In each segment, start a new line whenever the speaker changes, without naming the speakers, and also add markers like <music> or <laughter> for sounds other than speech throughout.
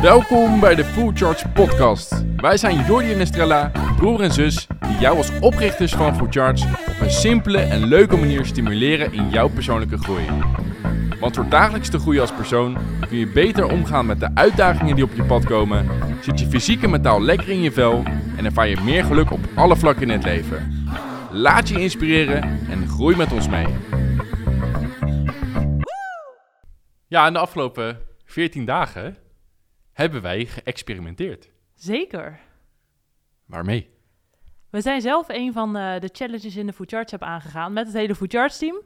Welkom bij de Full Charge Podcast. Wij zijn Jordi en Estrella, broer en zus, die jou als oprichters van Full Charge op een simpele en leuke manier stimuleren in jouw persoonlijke groei. Want door dagelijks te groeien als persoon kun je beter omgaan met de uitdagingen die op je pad komen, zit je fysiek en mentaal lekker in je vel en ervaar je meer geluk op alle vlakken in het leven. Laat je inspireren en groei met ons mee. Ja, in de afgelopen 14 dagen hebben wij geëxperimenteerd.
Zeker.
Waarmee?
We zijn zelf een van eh, de challenges in de Food Charts App aangegaan met het hele Food Charts team.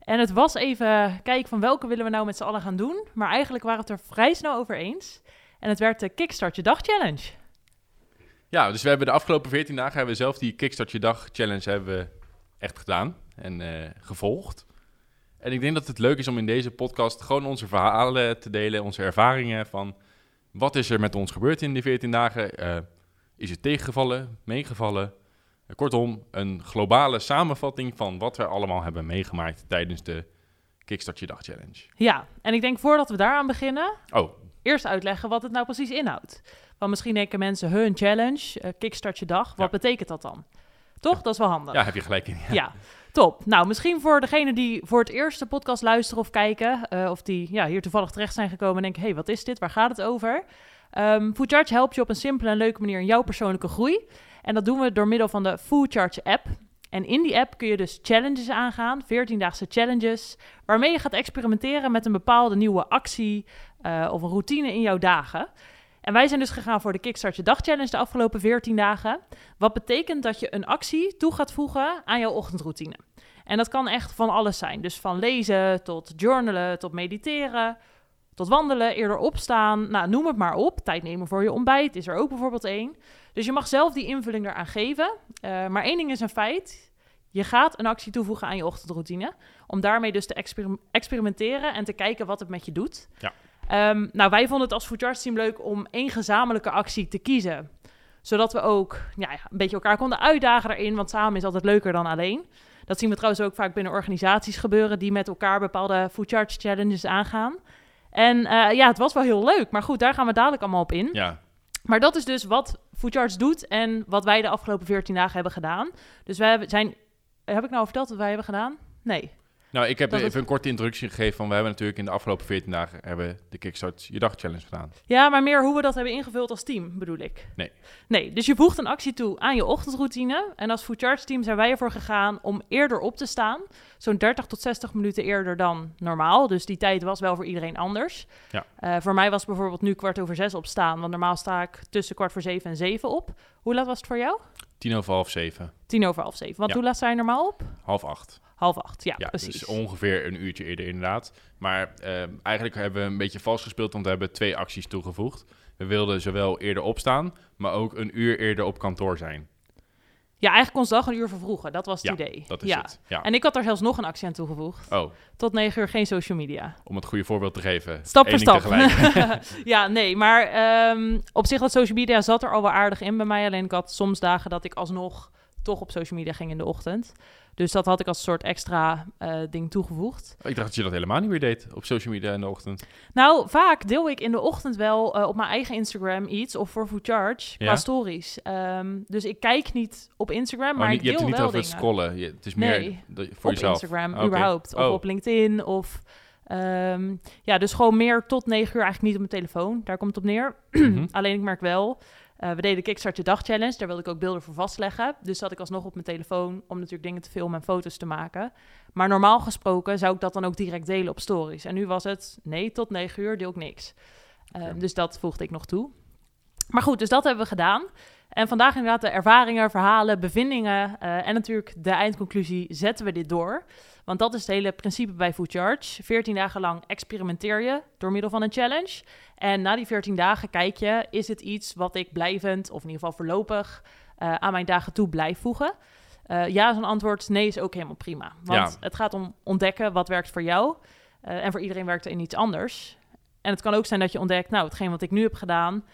En het was even kijken van welke willen we nou met z'n allen gaan doen. Maar eigenlijk waren we het er vrij snel over eens. En het werd de Kickstart Je Dag Challenge.
Ja, dus we hebben de afgelopen 14 dagen hebben we zelf die Kickstart Je Dag Challenge hebben we echt gedaan en eh, gevolgd. En ik denk dat het leuk is om in deze podcast gewoon onze verhalen te delen, onze ervaringen van wat is er met ons gebeurd in die 14 dagen. Eh, is het tegengevallen, meegevallen? Uh, kortom, een globale samenvatting van wat we allemaal hebben meegemaakt tijdens de Kickstart Je Dag Challenge.
Ja, en ik denk voordat we daaraan beginnen,
Oh,
eerst uitleggen wat het nou precies inhoudt. Want misschien denken mensen, hun challenge, eh, Kickstart Je Dag, wat
Ja.
betekent dat dan? Toch? Dat is wel handig.
ja, heb je gelijk in.
Ja, top. Nou, misschien voor degenen die voor het eerst de podcast luisteren of kijken, eh, of die ja, hier toevallig terecht zijn gekomen en denken, hey, wat is dit? Waar gaat het over? Um, helpt je op een simpele en leuke manier in jouw persoonlijke groei. En dat doen we door middel van de Food Charge app. En in die app kun je dus challenges aangaan, 14-daagse challenges, waarmee je gaat experimenteren met een bepaalde nieuwe actie eh, of een routine in jouw dagen. En wij zijn dus gegaan voor de Kickstart Je Dag Challenge de afgelopen 14 dagen. Wat betekent dat je een actie toe gaat voegen aan jouw ochtendroutine. En dat kan echt van alles zijn. Dus van lezen tot journalen, tot mediteren, tot wandelen, eerder opstaan. Nou, noem het maar op. Tijd nemen voor je ontbijt is er ook bijvoorbeeld één. Dus je mag zelf die invulling eraan geven. Uh, maar één ding is een feit. Je gaat een actie toevoegen aan je ochtendroutine. Om daarmee dus te exper experimenteren en te kijken wat het met je doet.
Ja.
Um, nou, wij vonden het als Food Charts team leuk om één gezamenlijke actie te kiezen. Zodat we ook ja, een beetje elkaar konden uitdagen daarin. Want samen is altijd leuker dan alleen. Dat zien we trouwens ook vaak binnen organisaties gebeuren... die met elkaar bepaalde Food Charge challenges aangaan. En uh, ja, het was wel heel leuk. Maar goed, daar gaan we dadelijk allemaal op in.
Ja.
Maar dat is dus wat Food doet en wat wij de afgelopen 14 dagen hebben gedaan. Dus wij zijn... Heb ik nou verteld wat wij hebben gedaan? Nee.
Nou, ik heb
Dat
even
het-
een korte introductie gegeven van we hebben natuurlijk in de afgelopen 14 dagen hebben de Kickstart Je Dag Challenge gedaan.
Ja, maar meer hoe we dat hebben ingevuld als team, bedoel ik.
Nee.
Nee, dus je voegt een actie toe aan je ochtendroutine. En als Food Charge team zijn wij ervoor gegaan om eerder op te staan. Zo'n 30 tot 60 minuten eerder dan normaal. Dus die tijd was wel voor iedereen anders.
Ja.
Eh, voor mij was bijvoorbeeld nu kwart over zes opstaan. Want normaal sta ik tussen kwart voor zeven en zeven op. Hoe laat was het voor jou?
Tien over half zeven,
Tien over half zeven. Want
Ja.
hoe laat je normaal op?
half acht.
Half acht, ja,
Ja,
precies.
dus ongeveer een uurtje eerder inderdaad. Maar eh, eigenlijk hebben we een beetje vals gespeeld, want we hebben twee acties toegevoegd. We wilden zowel eerder opstaan, maar ook een uur eerder op kantoor zijn.
Ja, eigenlijk ons dag een uur vervroegen. Dat was het
Ja,
idee.
Dat is
ja.
het. Ja.
En ik had er zelfs nog een actie aan toegevoegd.
Oh,
Tot negen uur geen social media.
om het goede voorbeeld te geven.
Stap voor stap. <laughs> <laughs> ja, nee, maar ehm, op zich dat social media zat er al wel aardig in bij mij. Alleen ik had soms dagen dat ik alsnog toch op social media ging in de ochtend. Dus dat had ik als soort extra eh, ding toegevoegd.
ik dacht dat je dat helemaal niet meer deed op social media in de ochtend.
Nou, vaak deel ik in de ochtend wel eh, op mijn eigen Instagram iets of voor Food Charge qua
Ja?
stories. Ehm, dus ik kijk niet op Instagram, maar ik
niet, je
deel
hebt het niet over het scrollen. Je- het is meer
Nee,
voor
op
jezelf.
Instagram
Ah,
überhaupt. Of
Oh.
op LinkedIn. Of ehm, ja, dus gewoon meer tot negen uur eigenlijk niet op mijn telefoon. Daar komt het op neer.
Mhm. <clears throat>
Alleen ik merk wel, eh, we deden de Kickstart Je Dag Challenge. Daar wilde ik ook beelden voor vastleggen. Dus zat ik alsnog op mijn telefoon om natuurlijk dingen te filmen en foto's te maken. Maar normaal gesproken zou ik dat dan ook direct delen op stories. En nu was het, nee, tot negen uur deel ik niks. Eh,
Oké.
Dus dat voegde ik nog toe. Maar goed, dus dat hebben we gedaan. En vandaag inderdaad de ervaringen, verhalen, bevindingen eh, en natuurlijk de eindconclusie zetten we dit door. Want dat is het hele principe bij Food Charge. 14 dagen lang experimenteer je door middel van een challenge. En na die 14 dagen kijk je, is het iets wat ik blijvend, of in ieder geval voorlopig, eh, aan mijn dagen toe blijf voegen? Eh, ja is een antwoord, nee is ook helemaal prima. Want
Ja.
het gaat om ontdekken wat werkt voor jou. En voor iedereen werkt er in iets anders. En het kan ook zijn dat je ontdekt, nou, hetgeen wat ik nu heb gedaan,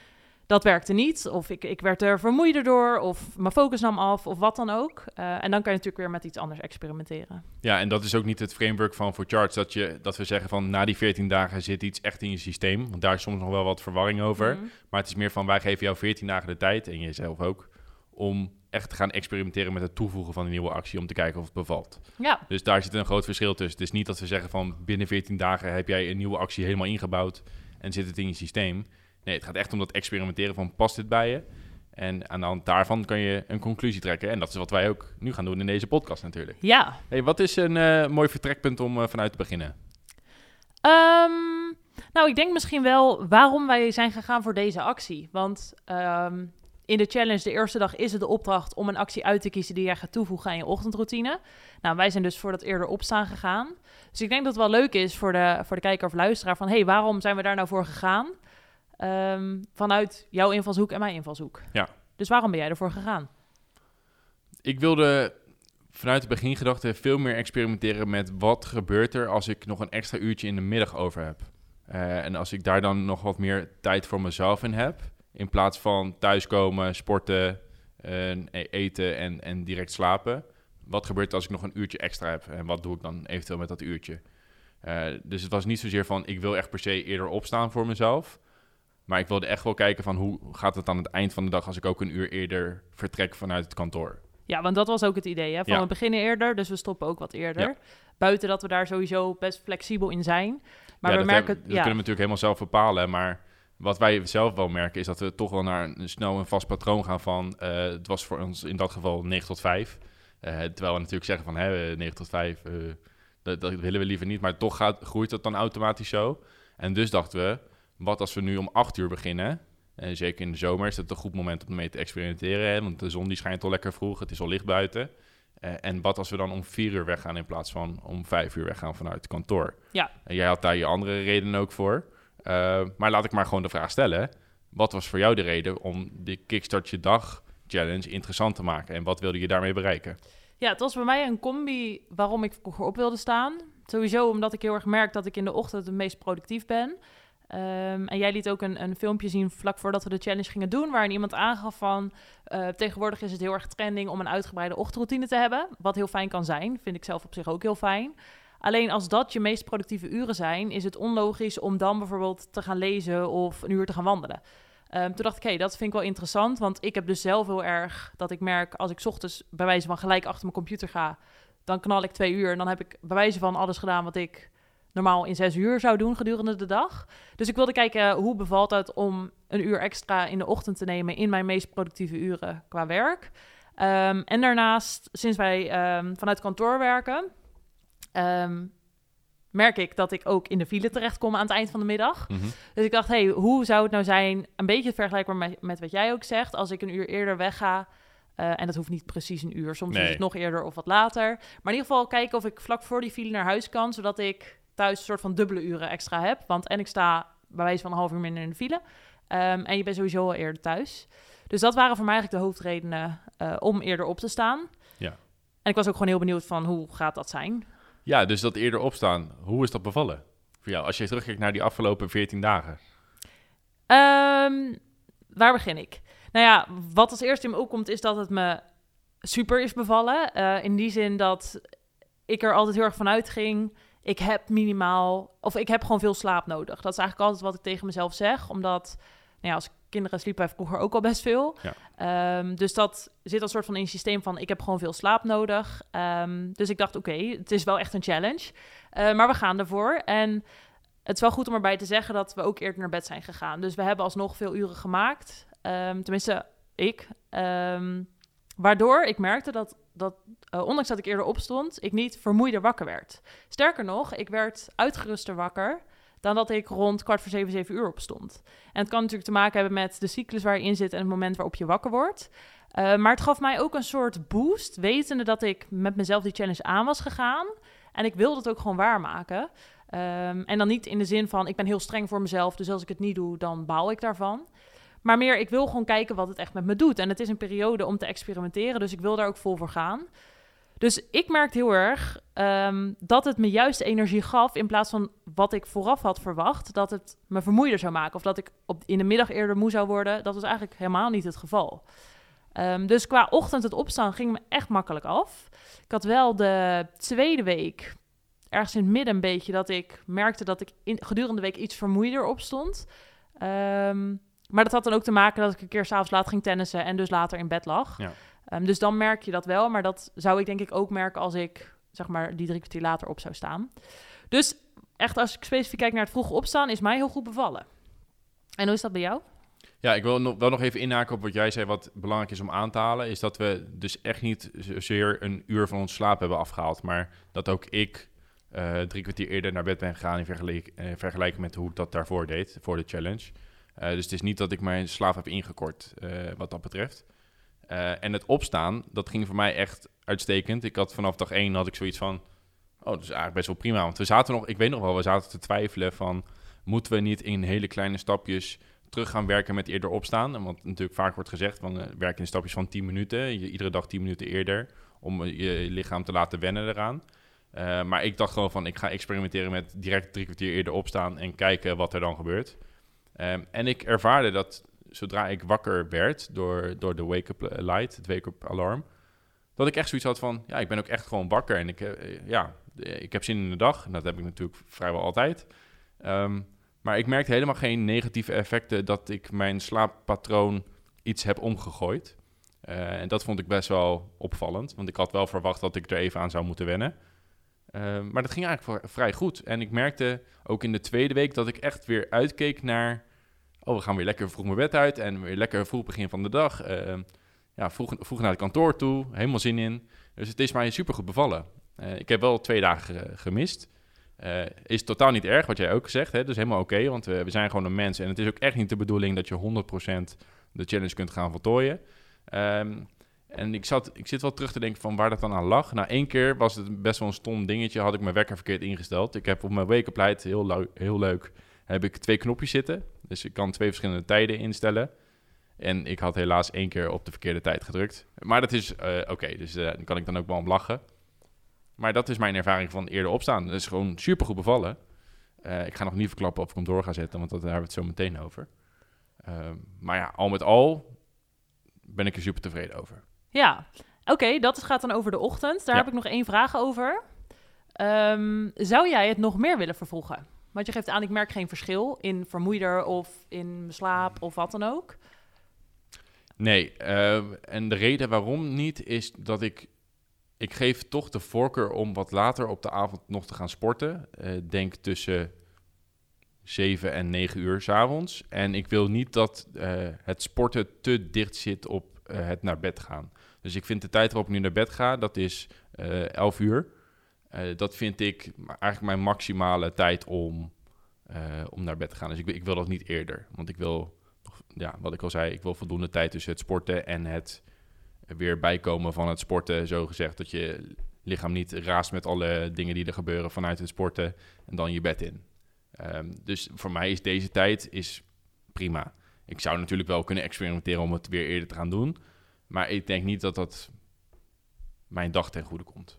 dat werkte niet. Of ik, ik werd er vermoeider door, of mijn focus nam af, of wat dan ook. Eh, en dan kan je natuurlijk weer met iets anders experimenteren.
Ja, en dat is ook niet het framework van voor charts dat, je, dat we zeggen van na die 14 dagen zit iets echt in je systeem. Want daar is soms nog wel wat verwarring over.
Mhm.
Maar het is meer van wij geven jou 14 dagen de tijd, en jezelf ook, om echt te gaan experimenteren met het toevoegen van een nieuwe actie om te kijken of het bevalt.
Ja,
Dus daar zit een groot verschil tussen. Het is niet dat we zeggen van binnen 14 dagen heb jij een nieuwe actie helemaal ingebouwd en zit het in je systeem. Nee, het gaat echt om dat experimenteren van past dit bij je? En aan de hand daarvan kan je een conclusie trekken. En dat is wat wij ook nu gaan doen in deze podcast natuurlijk.
ja.
Hey, wat is een eh, mooi vertrekpunt om eh, vanuit te beginnen?
Ehm, nou, ik denk misschien wel waarom wij zijn gegaan voor deze actie. Want ehm, in de challenge, de eerste dag, is het de opdracht om een actie uit te kiezen die jij gaat toevoegen aan je ochtendroutine. Nou, wij zijn dus voor dat eerder opstaan gegaan. Dus ik denk dat het wel leuk is voor de, voor de kijker of luisteraar van... hé, hey, waarom zijn we daar nou voor gegaan? Ehm, vanuit jouw invalshoek en mijn invalshoek.
Ja.
Dus waarom ben jij ervoor gegaan?
Ik wilde vanuit de begingedachte veel meer experimenteren met wat gebeurt er als ik nog een extra uurtje in de middag over heb. Eh, en als ik daar dan nog wat meer tijd voor mezelf in heb, in plaats van thuiskomen, sporten, eh, e- eten en, en direct slapen. Wat gebeurt er als ik nog een uurtje extra heb en wat doe ik dan eventueel met dat uurtje? Eh, dus het was niet zozeer van ik wil echt per se eerder opstaan voor mezelf. Maar ik wilde echt wel kijken van hoe gaat het aan het eind van de dag als ik ook een uur eerder vertrek vanuit het kantoor.
Ja, want dat was ook het idee. Hè? Van
Ja.
we beginnen eerder, dus we stoppen ook wat eerder.
Ja.
Buiten dat we daar sowieso best flexibel in zijn. Maar
ja,
we
dat
merken...
hebben- dat kunnen we natuurlijk helemaal zelf bepalen. Maar wat wij zelf wel merken is dat we toch wel naar een, snel een vast patroon gaan van... eh, het was voor ons in dat geval 9 tot 5. Eh, terwijl we natuurlijk zeggen van hè, 9 tot 5, eh, dat, dat willen we liever niet. Maar toch gaat, groeit dat dan automatisch zo. En dus dachten we, wat als we nu om 8 uur beginnen... En zeker in de zomer is het een goed moment om mee te experimenteren. Hè? Want de zon die schijnt al lekker vroeg, het is al licht buiten. Eh, en wat als we dan om vier uur weggaan in plaats van om vijf uur weggaan vanuit het kantoor?
Ja.
En jij had daar je andere redenen ook voor. Eh, maar laat ik maar gewoon de vraag stellen. Wat was voor jou de reden om de Kickstart Je Dag Challenge interessant te maken? En wat wilde je daarmee bereiken?
Ja, het was bij mij een combi waarom ik vroeger op wilde staan. Sowieso omdat ik heel erg merk dat ik in de ochtend het meest productief ben. Ehm, en jij liet ook een, een filmpje zien vlak voordat we de challenge gingen doen, waarin iemand aangaf van eh, tegenwoordig is het heel erg trending om een uitgebreide ochtendroutine te hebben. Wat heel fijn kan zijn, vind ik zelf op zich ook heel fijn. Alleen als dat je meest productieve uren zijn, is het onlogisch om dan bijvoorbeeld te gaan lezen of een uur te gaan wandelen. Ehm, toen dacht ik, hé, dat vind ik wel interessant, want ik heb dus zelf heel erg dat ik merk als ik ochtends bij wijze van gelijk achter mijn computer ga, dan knal ik twee uur en dan heb ik bij wijze van alles gedaan wat ik normaal in zes uur zou doen gedurende de dag. Dus ik wilde kijken hoe bevalt het om een uur extra in de ochtend te nemen in mijn meest productieve uren qua werk. Ehm, en daarnaast, sinds wij ehm, vanuit kantoor werken, ehm, merk ik dat ik ook in de file terechtkom aan het eind van de middag. Dus ik dacht, hey, hoe zou het nou zijn, een beetje vergelijkbaar met, met wat jij ook zegt, als ik een uur eerder wegga. eh, en dat hoeft niet precies een uur, soms
Nee.
is het nog eerder of wat later. Maar in ieder geval kijken of ik vlak voor die file naar huis kan, zodat ik thuis een soort van dubbele uren extra heb. Want en ik sta bij wijze van een half uur minder in de file. Ehm, en je bent sowieso al eerder thuis. Dus dat waren voor mij eigenlijk de hoofdredenen eh, om eerder op te staan.
Ja.
En ik was ook gewoon heel benieuwd van hoe gaat dat zijn.
Ja, dus dat eerder opstaan, hoe is dat bevallen voor jou? Als je terugkijkt naar die afgelopen 14 dagen.
Ehm, waar begin ik? Nou ja, wat als eerste in me opkomt is dat het me super is bevallen. Eh, in die zin dat ik er altijd heel erg van uitging. Ik heb minimaal, of ik heb gewoon veel slaap nodig. Dat is eigenlijk altijd wat ik tegen mezelf zeg. Omdat, nou ja, als kinderen sliepen wij vroeger ook al best veel.
Ja.
Ehm, dus dat zit als soort van in het systeem van ik heb gewoon veel slaap nodig. Ehm, dus ik dacht, oké, het is wel echt een challenge. Eh, maar we gaan ervoor. En het is wel goed om erbij te zeggen dat we ook eerder naar bed zijn gegaan. Dus we hebben alsnog veel uren gemaakt. Ehm, tenminste, ik. Waardoor ik merkte dat, dat eh, ondanks dat ik eerder opstond, ik niet vermoeider wakker werd. Sterker nog, ik werd uitgeruster wakker dan dat ik rond kwart voor zeven, zeven uur opstond. En het kan natuurlijk te maken hebben met de cyclus waar je in zit en het moment waarop je wakker wordt. Eh, maar het gaf mij ook een soort boost, wetende dat ik met mezelf die challenge aan was gegaan. En ik wilde het ook gewoon waarmaken. Ehm, en dan niet in de zin van, ik ben heel streng voor mezelf, dus als ik het niet doe, dan baal ik daarvan. Maar meer, ik wil gewoon kijken wat het echt met me doet. En het is een periode om te experimenteren, dus ik wil daar ook vol voor gaan. Dus ik merkte heel erg ehm, dat het me juist energie gaf in plaats van wat ik vooraf had verwacht, dat het me vermoeider zou maken of dat ik op, in de middag eerder moe zou worden. Dat was eigenlijk helemaal niet het geval. Ehm, dus qua ochtend het opstaan ging me echt makkelijk af. Ik had wel de tweede week, ergens in het midden een beetje, dat ik merkte dat ik in, gedurende de week iets vermoeider opstond. Ehm, maar dat had dan ook te maken dat ik een keer s'avonds laat ging tennissen en dus later in bed lag.
Ja.
Ehm, dus dan merk je dat wel, maar dat zou ik denk ik ook merken als ik zeg maar die drie kwartier later op zou staan. Dus echt als ik specifiek kijk naar het vroege opstaan, is mij heel goed bevallen. En hoe is dat bij jou?
Ja, ik wil nog, wel nog even inhaken op wat jij zei, wat belangrijk is om aan te halen, is dat we dus echt niet zozeer een uur van ons slaap hebben afgehaald, maar dat ook ik eh, drie kwartier eerder naar bed ben gegaan in vergelijk, uh, vergelijking met hoe ik dat daarvoor deed, voor de challenge. Uh, dus het is niet dat ik mijn slaap heb ingekort, wat dat betreft. en het opstaan, dat ging voor mij echt uitstekend. Ik had vanaf dag één had ik zoiets van, oh, dat is eigenlijk best wel prima. Want we zaten nog, ik weet nog wel, we zaten te twijfelen van, moeten we niet in hele kleine stapjes terug gaan werken met eerder opstaan. Want natuurlijk vaak wordt gezegd van uh, werken in stapjes van 10 minuten. Iedere dag 10 minuten eerder om je lichaam te laten wennen eraan. Maar ik dacht gewoon van ik ga experimenteren met direct drie kwartier eerder opstaan en kijken wat er dan gebeurt. Um, en ik ervaarde dat zodra ik wakker werd door, door de wake-up light, het wake-up alarm, dat ik echt zoiets had van ja, ik ben ook echt gewoon wakker en ik, uh, ja, ik heb zin in de dag. En dat heb ik natuurlijk vrijwel altijd. Um, maar ik merkte helemaal geen negatieve effecten dat ik mijn slaappatroon iets heb omgegooid. Uh, en dat vond ik best wel opvallend, want ik had wel verwacht dat ik er even aan zou moeten wennen. Uh, maar dat ging eigenlijk vrij goed. En ik merkte ook in de tweede week dat ik echt weer uitkeek naar... Oh, we gaan weer lekker vroeg mijn bed uit en weer lekker vroeg begin van de dag. Uh, ja, vroeg, vroeg naar het kantoor toe, helemaal zin in. Dus het is mij super goed bevallen. ik heb wel twee dagen gemist. Uh, is totaal niet erg, wat jij ook zegt. Hè? Dus helemaal oké, want we, zijn gewoon een mens. En het is ook echt niet de bedoeling dat je 100% de challenge kunt gaan voltooien. Um, en ik, zat, ik zit wel terug te denken van waar dat dan aan lag. Nou, één keer was het best wel een stom dingetje. Had ik mijn wekker verkeerd ingesteld. Ik heb op mijn wake-up heel, heel leuk, heb ik twee knopjes zitten. Dus ik kan twee verschillende tijden instellen. En ik had helaas één keer op de verkeerde tijd gedrukt. Maar dat is uh, oké, dus uh, dan kan ik dan ook wel om lachen. Maar dat is mijn ervaring van eerder opstaan. Dat is gewoon super goed bevallen. Uh, ik ga nog niet verklappen of ik hem door ga zetten, want daar hebben we het zo meteen over. Uh, maar ja, al met al ben ik er super tevreden over.
Ja, oké, okay, dat gaat dan over de ochtend. Daar ja. heb ik nog één vraag over. Um, zou jij het nog meer willen vervroegen? Want je geeft aan, ik merk geen verschil in vermoeider of in slaap of wat dan ook.
Nee, uh, en de reden waarom niet is dat ik ik geef toch de voorkeur om wat later op de avond nog te gaan sporten. Uh, denk tussen 7 en 9 uur s'avonds. En ik wil niet dat uh, het sporten te dicht zit op uh, het naar bed gaan. Dus ik vind de tijd waarop ik nu naar bed ga, dat is 11 uur. Dat vind ik eigenlijk mijn maximale tijd om, om naar bed te gaan. Dus ik, ik wil dat niet eerder. Want ik wil, ja, wat ik al zei, ik wil voldoende tijd tussen het sporten en het weer bijkomen van het sporten, zo gezegd. Dat je lichaam niet raast met alle dingen die er gebeuren vanuit het sporten en dan je bed in. Um, dus voor mij is deze tijd is prima. Ik zou natuurlijk wel kunnen experimenteren om het weer eerder te gaan doen. Maar ik denk niet dat dat mijn dag ten goede komt.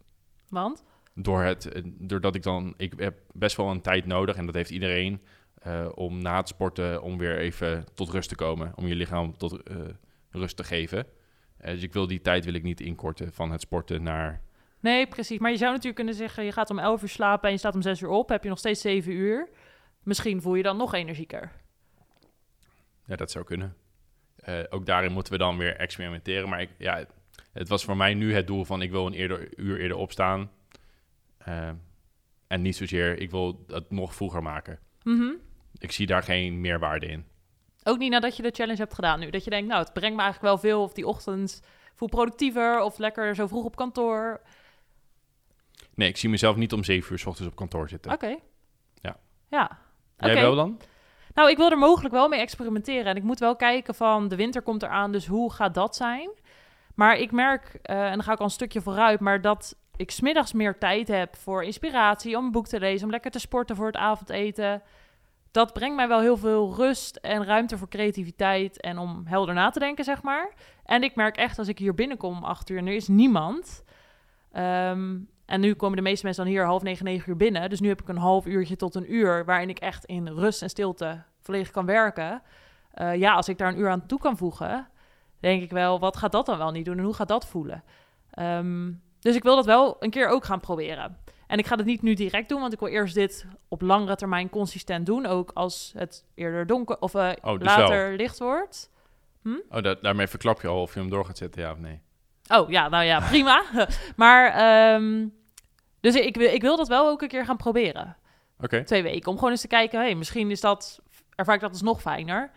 Want?
Door het, doordat ik dan... Ik heb best wel een tijd nodig, en dat heeft iedereen... Uh, om na het sporten om weer even tot rust te komen. Om je lichaam tot uh, rust te geven. Uh, dus ik wil die tijd wil ik niet inkorten van het sporten naar...
Nee, precies. Maar je zou natuurlijk kunnen zeggen, je gaat om 11 uur slapen en je staat om 6 uur op. Heb je nog steeds 7 uur. Misschien voel je dan nog energieker.
Ja, dat zou kunnen. Ook daarin moeten we dan weer experimenteren. Maar ik, ja, het was voor mij nu het doel van ik wil een eerder, uur eerder opstaan. Uh, en niet zozeer, ik wil het nog vroeger maken.
Mm -hmm.
Ik zie daar geen meerwaarde in.
Ook niet nadat je de challenge hebt gedaan nu. Dat je denkt, nou, het brengt me eigenlijk wel veel. Of die ochtend voel productiever. Of lekker zo vroeg op kantoor.
Nee, ik zie mezelf niet om zeven uur s ochtends op kantoor zitten.
Oké. Okay.
Ja.
Ja.
Jij
okay.
wel dan?
Nou, ik wil er mogelijk wel mee experimenteren. En ik moet wel kijken van, de winter komt eraan, dus hoe gaat dat zijn? Maar ik merk, uh, en dan ga ik al een stukje vooruit, maar dat ik smiddags meer tijd heb voor inspiratie, om een boek te lezen, om lekker te sporten voor het avondeten dat brengt mij wel heel veel rust en ruimte voor creativiteit en om helder na te denken, zeg maar. En ik merk echt als ik hier binnenkom om acht uur en er is niemand, Ehm, en nu komen de meeste mensen dan hier half negen, negen uur binnen. Dus nu heb ik een half uurtje tot een uur waarin ik echt in rust en stilte volledig kan werken. Eh, ja, als ik daar een uur aan toe kan voegen, denk ik wel, wat gaat dat dan wel niet doen en hoe gaat dat voelen? Ehm, dus ik wil dat wel een keer ook gaan proberen. En ik ga het niet nu direct doen, want ik wil eerst dit op langere termijn consistent doen. Ook als het eerder donker of eh,
Oh, dus
later licht wordt.
Oh, da- daarmee verklap je al of je hem door gaat zetten, ja of nee.
Oh ja, nou ja, prima. <laughs> maar ehm, dus ik, wil- ik wil dat wel ook een keer gaan proberen.
Oké.
Twee weken. Om gewoon eens te kijken, hey, misschien is dat, ervaar ik dat dus nog fijner.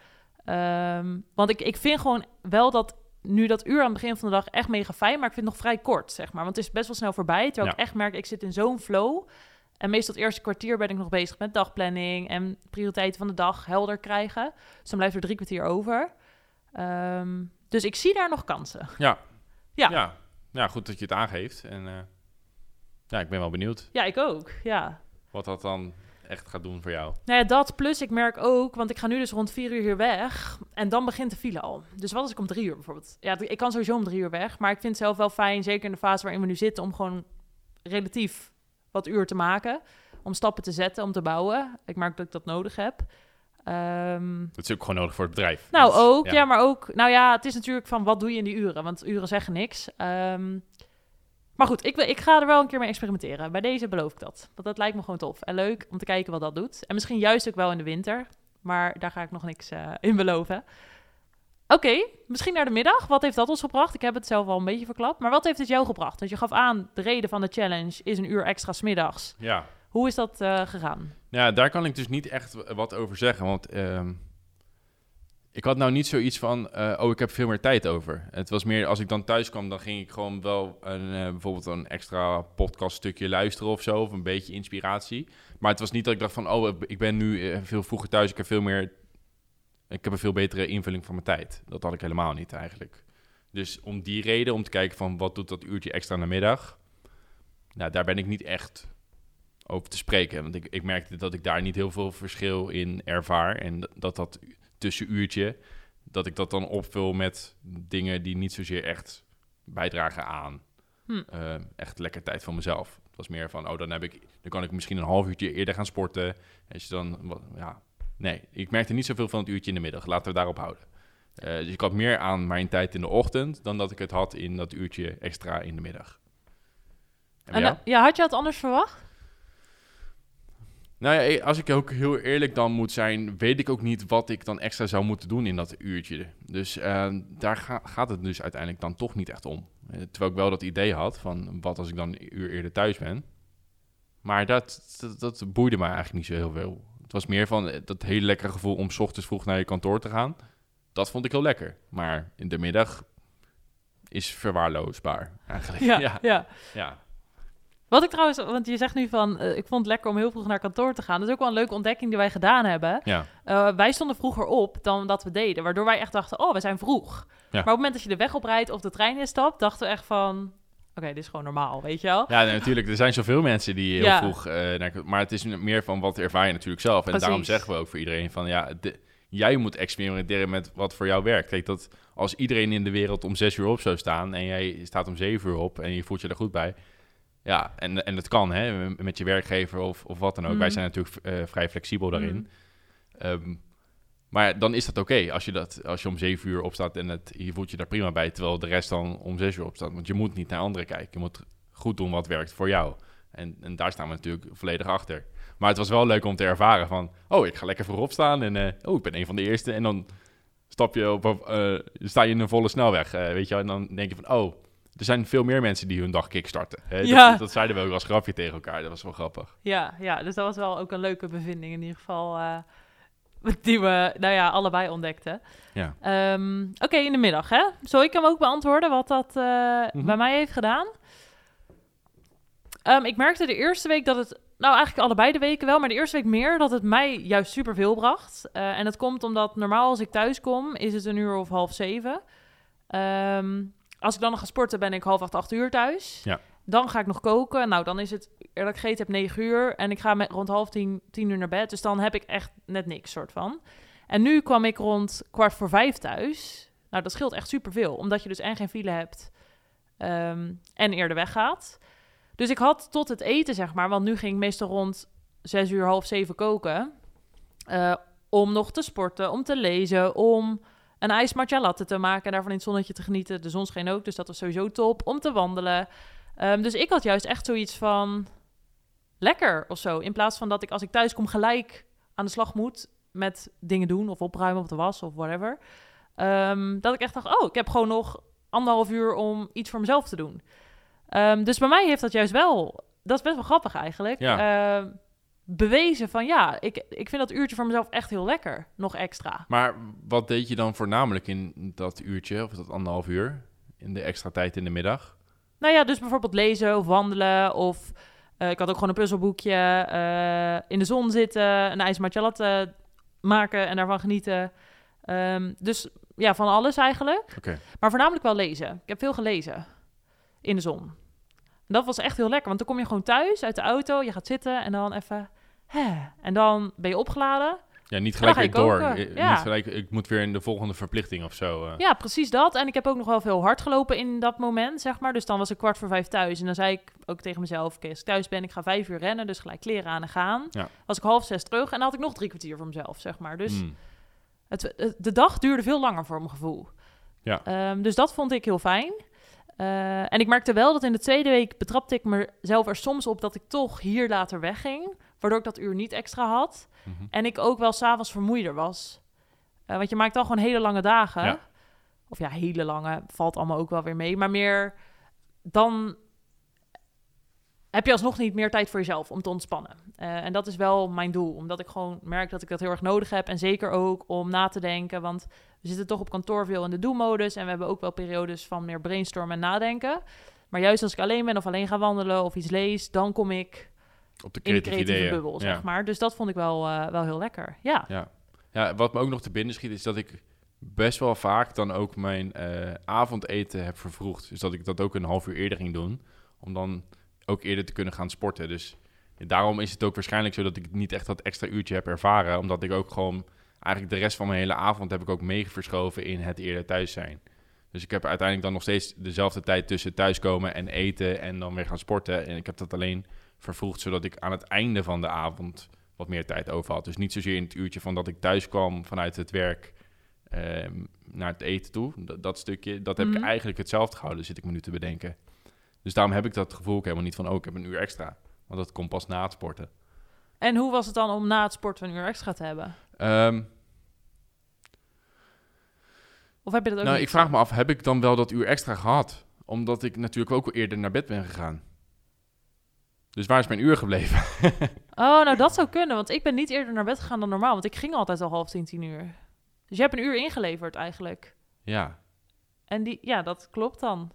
Ehm, want ik, ik vind gewoon wel dat nu dat uur aan het begin van de dag echt mega fijn, maar ik vind het nog vrij kort, zeg maar. Want het is best wel snel voorbij, terwijl ik echt merk, ik zit in zo'n flow. En meestal het eerste kwartier ben ik nog bezig met dagplanning en prioriteiten van de dag helder krijgen. Dus dan blijft er drie kwartier over. Ehm, dus ik zie daar nog kansen.
Ja.
Ja.
ja. Ja, goed dat je het aangeeft. En eh, ja, ik ben wel benieuwd
Ja, ik ook. Ja.
wat dat dan echt gaat doen voor jou.
Nou ja, dat plus ik merk ook, want ik ga nu dus rond vier uur hier weg. En dan begint de file al. Dus wat als ik om drie uur bijvoorbeeld? Ja, ik kan sowieso om drie uur weg. Maar ik vind het zelf wel fijn, zeker in de fase waarin we nu zitten, om gewoon relatief wat uur te maken. Om stappen te zetten, om te bouwen. Ik merk dat ik dat nodig heb. Ehm,
Dat is ook gewoon nodig voor het bedrijf.
nou,
Dus,
ook. Ja. maar ook... Nou ja, het is natuurlijk van wat doe je in die uren? Want uren zeggen niks. Ehm, maar goed, ik, ik ga er wel een keer mee experimenteren. Bij deze beloof ik dat. Want dat lijkt me gewoon tof. En leuk om te kijken wat dat doet. En misschien juist ook wel in de winter. Maar daar ga ik nog niks eh, in beloven. Oké, misschien naar de middag. Wat heeft dat ons gebracht? Ik heb het zelf al een beetje verklapt. Maar wat heeft het jou gebracht? Want je gaf aan, de reden van de challenge is een uur extra smiddags.
Ja.
Hoe is dat eh, gegaan?
Ja, daar kan ik dus niet echt wat over zeggen. Want ehm, ik had nou niet zoiets van, eh, oh, ik heb veel meer tijd over. Het was meer, als ik dan thuis kwam, dan ging ik gewoon wel een, eh, bijvoorbeeld een extra podcaststukje luisteren of zo. Of een beetje inspiratie. Maar het was niet dat ik dacht van, oh, ik ben nu eh, veel vroeger thuis. Ik heb veel meer, ik heb een veel betere invulling van mijn tijd. Dat had ik helemaal niet eigenlijk. Dus om die reden, om te kijken van, wat doet dat uurtje extra namiddag? Nou, daar ben ik niet echt over te spreken. Want ik, ik merkte dat ik daar niet heel veel verschil in ervaar. En dat, dat tussenuurtje, dat ik dat dan opvul met dingen die niet zozeer echt bijdragen aan
Hm.
eh, echt lekker tijd voor mezelf. Het was meer van, oh, dan, heb ik, dan kan ik misschien een half uurtje eerder gaan sporten. Als je dan, wat, ja, nee, ik merkte niet zoveel van het uurtje in de middag. Laten we daarop houden. Eh, dus ik had meer aan mijn tijd in de ochtend dan dat ik het had in dat uurtje extra in de middag. En
En, eh, ja, had je het anders verwacht?
Nou ja, als ik ook heel eerlijk dan moet zijn, weet ik ook niet wat ik dan extra zou moeten doen in dat uurtje. Dus eh, daar ga- gaat het dus uiteindelijk dan toch niet echt om. Eh, terwijl ik wel dat idee had van wat als ik dan een uur eerder thuis ben. Maar dat, dat, dat boeide mij eigenlijk niet zo heel veel. Het was meer van eh, dat hele lekkere gevoel om 's ochtends vroeg naar je kantoor te gaan. Dat vond ik heel lekker. Maar in de middag is verwaarloosbaar eigenlijk.
Ja, <laughs>
ja.
ja.
ja.
Wat ik trouwens, want je zegt nu van, eh, ik vond het lekker om heel vroeg naar kantoor te gaan. Dat is ook wel een leuke ontdekking die wij gedaan hebben.
ja.
Eh, wij stonden vroeger op dan dat we deden, waardoor wij echt dachten, oh, we zijn vroeg. Maar op het moment dat je de weg oprijdt of de trein instapt, dachten we echt van, oké, dit is gewoon normaal, weet je wel?
Ja, nee, natuurlijk. Er zijn zoveel mensen die heel
Ja.
vroeg... eh, maar het is meer van wat ervaar je natuurlijk zelf. En
Precies.
daarom zeggen we ook voor iedereen van... ja, de- jij moet experimenteren met wat voor jou werkt. Kijk, dat als iedereen in de wereld om zes uur op zou staan... en jij staat om zeven uur op en je voelt je er goed bij... ja, en, en dat kan, hè, met je werkgever of, of wat dan ook.
Mhm.
Wij zijn natuurlijk eh, vrij flexibel daarin.
Mhm.
Ehm, maar dan is dat oké als je dat als je om zeven uur opstaat en het, je voelt je daar prima bij, terwijl de rest dan om zes uur opstaat. Want je moet niet naar anderen kijken. Je moet goed doen wat werkt voor jou. En, en daar staan we natuurlijk volledig achter. Maar het was wel leuk om te ervaren van, oh, ik ga lekker voorop staan en eh, oh, ik ben een van de eerste. En dan stap je op, eh, sta je in een volle snelweg, weet je wel. En dan denk je van, oh, er zijn veel meer mensen die hun dag kickstarten. Hè?
Ja.
Dat, dat zeiden we ook als grapje tegen elkaar. Dat was wel grappig.
Ja, ja, dus dat was wel ook een leuke bevinding in ieder geval, eh, <laughs> die we, nou ja, allebei ontdekten.
Ja.
Ehm, Oké, in de middag, hè? Zal ik hem ook beantwoorden wat dat eh,
Mhm.
bij mij heeft gedaan? Ehm, ik merkte de eerste week dat het, nou eigenlijk allebei de weken wel, maar de eerste week meer dat het mij juist superveel bracht. Eh, en dat komt omdat normaal als ik thuis kom, is het een uur of half zeven. Ehm, als ik dan nog ga sporten, ben ik half acht, acht uur thuis.
Ja.
Dan ga ik nog koken. Nou, dan is het eerlijk gegeten heb negen uur. En ik ga met rond half tien, tien uur naar bed. Dus dan heb ik echt net niks, soort van. En nu kwam ik rond kwart voor vijf thuis. Nou, dat scheelt echt superveel. Omdat je dus en geen file hebt. Ehm, en eerder weggaat. Dus ik had tot het eten, zeg maar, want nu ging ik meestal rond zes uur, half zeven koken. eh, om nog te sporten, om te lezen, om een ijs matcha latte te maken en daarvan in het zonnetje te genieten. De zon scheen ook, dus dat was sowieso top. Om te wandelen. Ehm, dus ik had juist echt zoiets van lekker of zo. In plaats van dat ik als ik thuis kom gelijk aan de slag moet met dingen doen of opruimen of de was of whatever. Ehm, dat ik echt dacht, oh, ik heb gewoon nog anderhalf uur om iets voor mezelf te doen. Ehm, dus bij mij heeft dat juist wel, dat is best wel grappig eigenlijk,
Ja.
Bewezen van ja, ik, ik vind dat uurtje voor mezelf echt heel lekker, nog extra.
Maar wat deed je dan voornamelijk in dat uurtje, of dat anderhalf uur, in de extra tijd in de middag?
Nou ja, dus bijvoorbeeld lezen of wandelen of eh, ik had ook gewoon een puzzelboekje, eh, in de zon zitten, een latte maken en daarvan genieten. Ehm, dus ja, van alles eigenlijk. Maar voornamelijk wel lezen. Ik heb veel gelezen in de zon. Dat was echt heel lekker, want dan kom je gewoon thuis uit de auto, je gaat zitten en dan even... Hè, en dan ben je opgeladen.
Ja, niet gelijk weer door.
Ja.
Niet gelijk, ik moet weer in de volgende verplichting of zo. eh.
Ja, precies dat. En ik heb ook nog wel veel hard gelopen in dat moment, zeg maar. Dus dan was ik kwart voor vijf thuis. En dan zei ik ook tegen mezelf, oké, als ik thuis ben, ik ga vijf uur rennen. Dus gelijk kleren aan en gaan.
Ja.
Was ik half zes terug en dan had ik nog drie kwartier voor mezelf, zeg maar. Dus
Hmm.
het, het- de dag duurde veel langer voor mijn gevoel.
Ja.
Ehm, dus dat vond ik heel fijn. Eh, en ik merkte wel dat in de tweede week betrapte ik mezelf er soms op dat ik toch hier later wegging. Waardoor ik dat uur niet extra had.
Mhm.
En ik ook wel s'avonds vermoeider was. Eh, want je maakt dan gewoon hele lange dagen.
Ja.
Of ja, hele lange, valt allemaal ook wel weer mee. Maar meer, dan heb je alsnog niet meer tijd voor jezelf om te ontspannen. Eh, en dat is wel mijn doel. Omdat ik gewoon merk dat ik dat heel erg nodig heb. En zeker ook om na te denken. Want we zitten toch op kantoor veel in de do-modus. En we hebben ook wel periodes van meer brainstormen en nadenken. Maar juist als ik alleen ben of alleen ga wandelen of iets lees... dan kom ik
Op de creatieve ideeën.
bubbel, zeg
ja.
maar. Dus dat vond ik wel, eh, wel heel lekker. Ja.
Ja. ja, wat me ook nog te binnen schiet is dat ik best wel vaak dan ook mijn eh, avondeten heb vervroegd. Dus dat ik dat ook een half uur eerder ging doen, om dan ook eerder te kunnen gaan sporten. Dus daarom is het ook waarschijnlijk zo dat ik niet echt dat extra uurtje heb ervaren, omdat ik ook gewoon eigenlijk de rest van mijn hele avond heb ik ook mee verschoven in het eerder thuis zijn. Dus ik heb uiteindelijk dan nog steeds dezelfde tijd tussen thuiskomen en eten en dan weer gaan sporten. En ik heb dat alleen vervroegd, zodat ik aan het einde van de avond wat meer tijd over had. Dus niet zozeer in het uurtje van dat ik thuis kwam vanuit het werk ehm, naar het eten toe. Dat, dat stukje, dat heb
Mhm.
ik eigenlijk hetzelfde gehouden, zit ik me nu te bedenken. Dus daarom heb ik dat gevoel ook helemaal niet van, oh, ik heb een uur extra. Want dat komt pas na het sporten.
En hoe was het dan om na het sporten een uur extra te hebben?
Ehm,
Of heb je dat ook
nou, ik vraag me af, heb ik dan wel dat uur extra gehad? Omdat ik natuurlijk ook eerder naar bed ben gegaan. Dus waar is mijn uur gebleven? <laughs>
Oh, nou dat zou kunnen, want ik ben niet eerder naar bed gegaan dan normaal, want ik ging altijd al half tien, tien uur. Dus je hebt een uur ingeleverd eigenlijk.
ja,
En die, ja, dat klopt dan.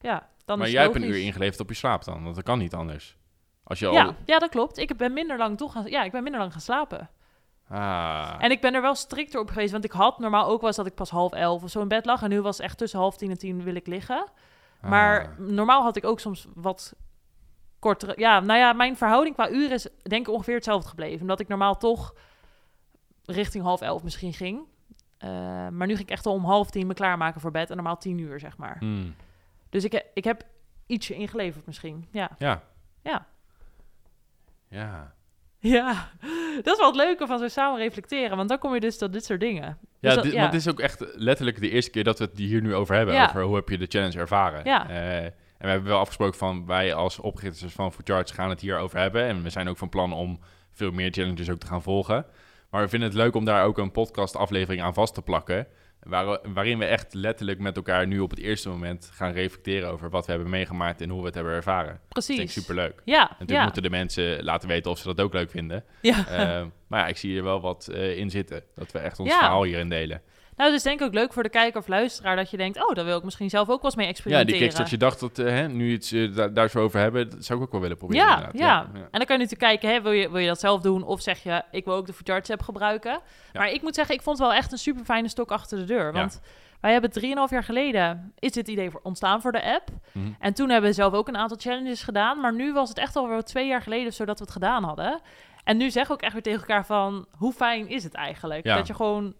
Ja, dan
maar
is
jij hebt een uur ingeleverd op je slaap dan, want dat kan niet anders. Als je al...
Ja, ja, dat klopt. Ik ben minder lang toch gaan, ja, ik ben minder lang gaan slapen.
Ah,
En ik ben er wel strikter op geweest, want ik had normaal ook wel eens dat ik pas half elf of zo in bed lag. En nu was echt tussen half tien en tien wil ik liggen. Maar
ah.
normaal had ik ook soms wat kortere... Ja, nou ja, mijn verhouding qua uren is denk ik ongeveer hetzelfde gebleven. Omdat ik normaal toch richting half elf misschien ging. Eh, maar nu ging ik echt al om half tien me klaarmaken voor bed. En normaal tien uur, zeg maar.
Hmm,
Dus ik, ik heb ietsje ingeleverd misschien. Ja.
Ja.
Ja.
Ja.
Ja, dat is wel het leuke van zo samen reflecteren. Want dan kom je dus tot dit soort dingen.
Ja,
Dus dat-
dit, want is ook echt letterlijk de eerste keer dat we het hier nu over hebben.
Ja.
Over hoe heb je de challenge ervaren.
Ja.
Eh, en we hebben wel afgesproken van wij als oprichters van Food Charge gaan het hier over hebben. En we zijn ook van plan om veel meer challenges ook te gaan volgen. Maar we vinden het leuk om daar ook een podcast aflevering aan vast te plakken. Waar, waarin we echt letterlijk met elkaar nu op het eerste moment gaan reflecteren over wat we hebben meegemaakt en hoe we het hebben ervaren. Dat
Precies.
vind ik superleuk.
Ja,
Natuurlijk
ja.
moeten de mensen laten weten of ze dat ook leuk vinden.
ja.
Eh, maar ja, ik zie er wel wat eh, in zitten. Dat we echt ons
Ja.
verhaal hierin delen.
Nou, het is denk ik ook leuk voor de kijker of luisteraar dat je denkt, oh, daar wil ik misschien zelf ook wel eens mee
Ja,
experimenteren.
die kickstart, je dacht dat, eh, hè, nu iets eh, da- daar zo over hebben, dat zou ik ook wel willen proberen.
Ja, ja. En dan kan je natuurlijk kijken, hè, wil, je, wil je dat zelf doen? Of zeg je, ik wil ook de Foodcharts app gebruiken. Maar ik moet zeggen, ik vond het wel echt een super fijne stok achter de deur. Want wij hebben 3,5 jaar geleden, is dit idee voor, ontstaan voor de app.
Mhm.
En toen hebben we zelf ook een aantal challenges gedaan. Maar nu was het echt alweer twee jaar geleden of zo dat we het gedaan hadden. En nu zeggen we ook echt weer tegen elkaar van, hoe fijn is het eigenlijk?
Ja.
Dat je gewoon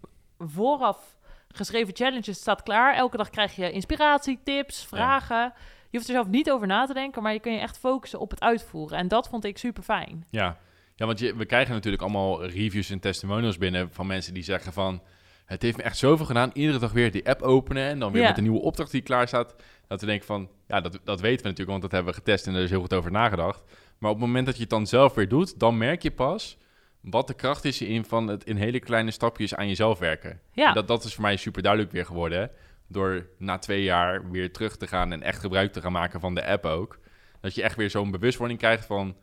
vooraf geschreven challenges staat klaar. Elke dag krijg je inspiratie, tips, vragen. Je hoeft er zelf niet over na te denken, maar je kun je echt focussen op het uitvoeren. En dat vond ik super fijn.
Ja, ja want je, we krijgen natuurlijk allemaal reviews en testimonials binnen van mensen die zeggen van... Het heeft me echt zoveel gedaan. Iedere dag weer die app openen en dan weer
Ja.
met een nieuwe opdracht die klaar staat. Dat we denken van, ja, dat, dat weten we natuurlijk, want dat hebben we getest en er is heel goed over nagedacht. Maar op het moment dat je het dan zelf weer doet, dan merk je pas wat de kracht is in van het in hele kleine stapjes aan jezelf werken.
Ja,
Dat, dat is voor mij super duidelijk weer geworden. hè. Door na twee jaar weer terug te gaan en echt gebruik te gaan maken van de app ook. Dat je echt weer zo'n bewustwording krijgt van...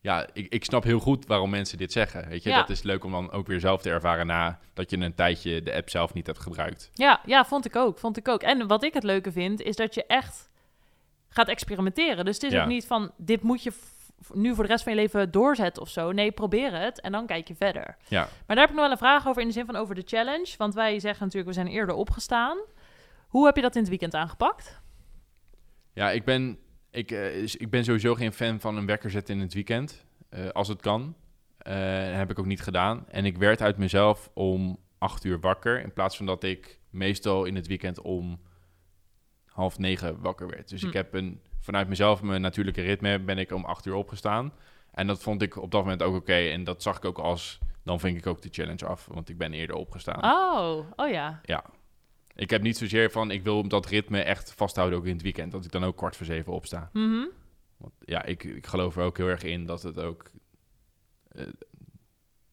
Ja, ik, ik snap heel goed waarom mensen dit zeggen. Weet je,
Ja.
dat is leuk om dan ook weer zelf te ervaren na dat je een tijdje de app zelf niet hebt gebruikt.
ja, ja, vond ik ook. Vond ik ook. En wat ik het leuke vind, is dat je echt gaat experimenteren. Dus het is
Ja.
ook niet van, dit moet je nu voor de rest van je leven doorzetten of zo. Nee, probeer het en dan kijk je verder.
Ja,
Maar daar heb ik nog wel een vraag over in de zin van over de challenge. Want wij zeggen natuurlijk, we zijn eerder opgestaan. Hoe heb je dat in het weekend aangepakt?
ja ik, ben, ik, eh, ik ben sowieso geen fan van een wekker zetten in het weekend. eh, als het kan. Dat heb ik ook niet gedaan. En ik werd uit mezelf om acht uur wakker. In plaats van dat ik meestal in het weekend om half negen wakker werd. Dus
Hm.
ik heb een, vanuit mezelf, mijn natuurlijke ritme, ben ik om acht uur opgestaan. En dat vond ik op dat moment ook oké. En dat zag ik ook als, dan vink ik ook de challenge af. Want ik ben eerder opgestaan.
Oh, oh ja.
Ja. Ik heb niet zozeer van, ik wil dat ritme echt vasthouden ook in het weekend. Dat ik dan ook kwart voor zeven opsta.
Mhm.
Want ja, ik, ik geloof er ook heel erg in dat het ook... eh